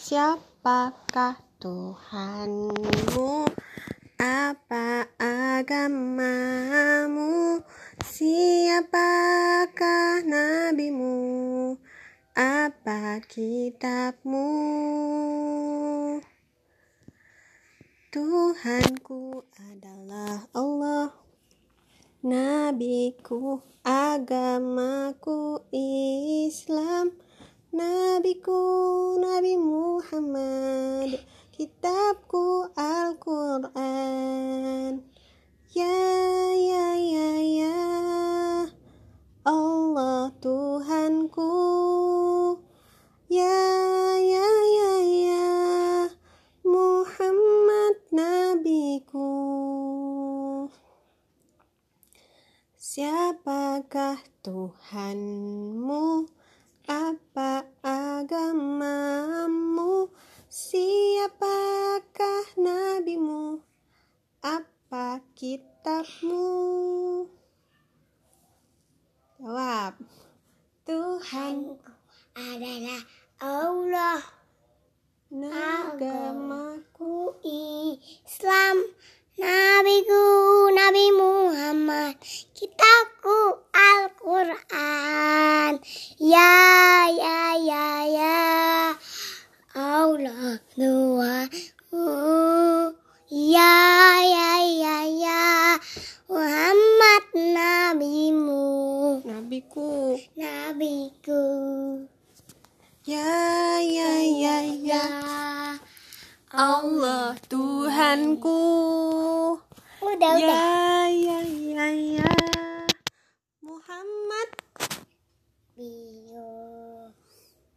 Siapakah Tuhanmu? Apa agamamu? Siapakah nabimu? Apa kitabmu? Tuhanku adalah Allah Nabiku agamaku Islam. Nabiku Nabi Muhammad. Kitabku Siapakah Tuhanmu? Apa agamamu? Siapakah nabimu? Apa kitabmu? Jawab. Tuhan adalah Allah agamaku Islam Kitabku Al-Quran. Ya ya ya ya. Allah Tuhanku Ya ya ya ya. Muhammad Nabimu. Nabiku. Nabiku. Ya ya ya ya. Allah Tuhanku. Udah udah. Ya 哎呀。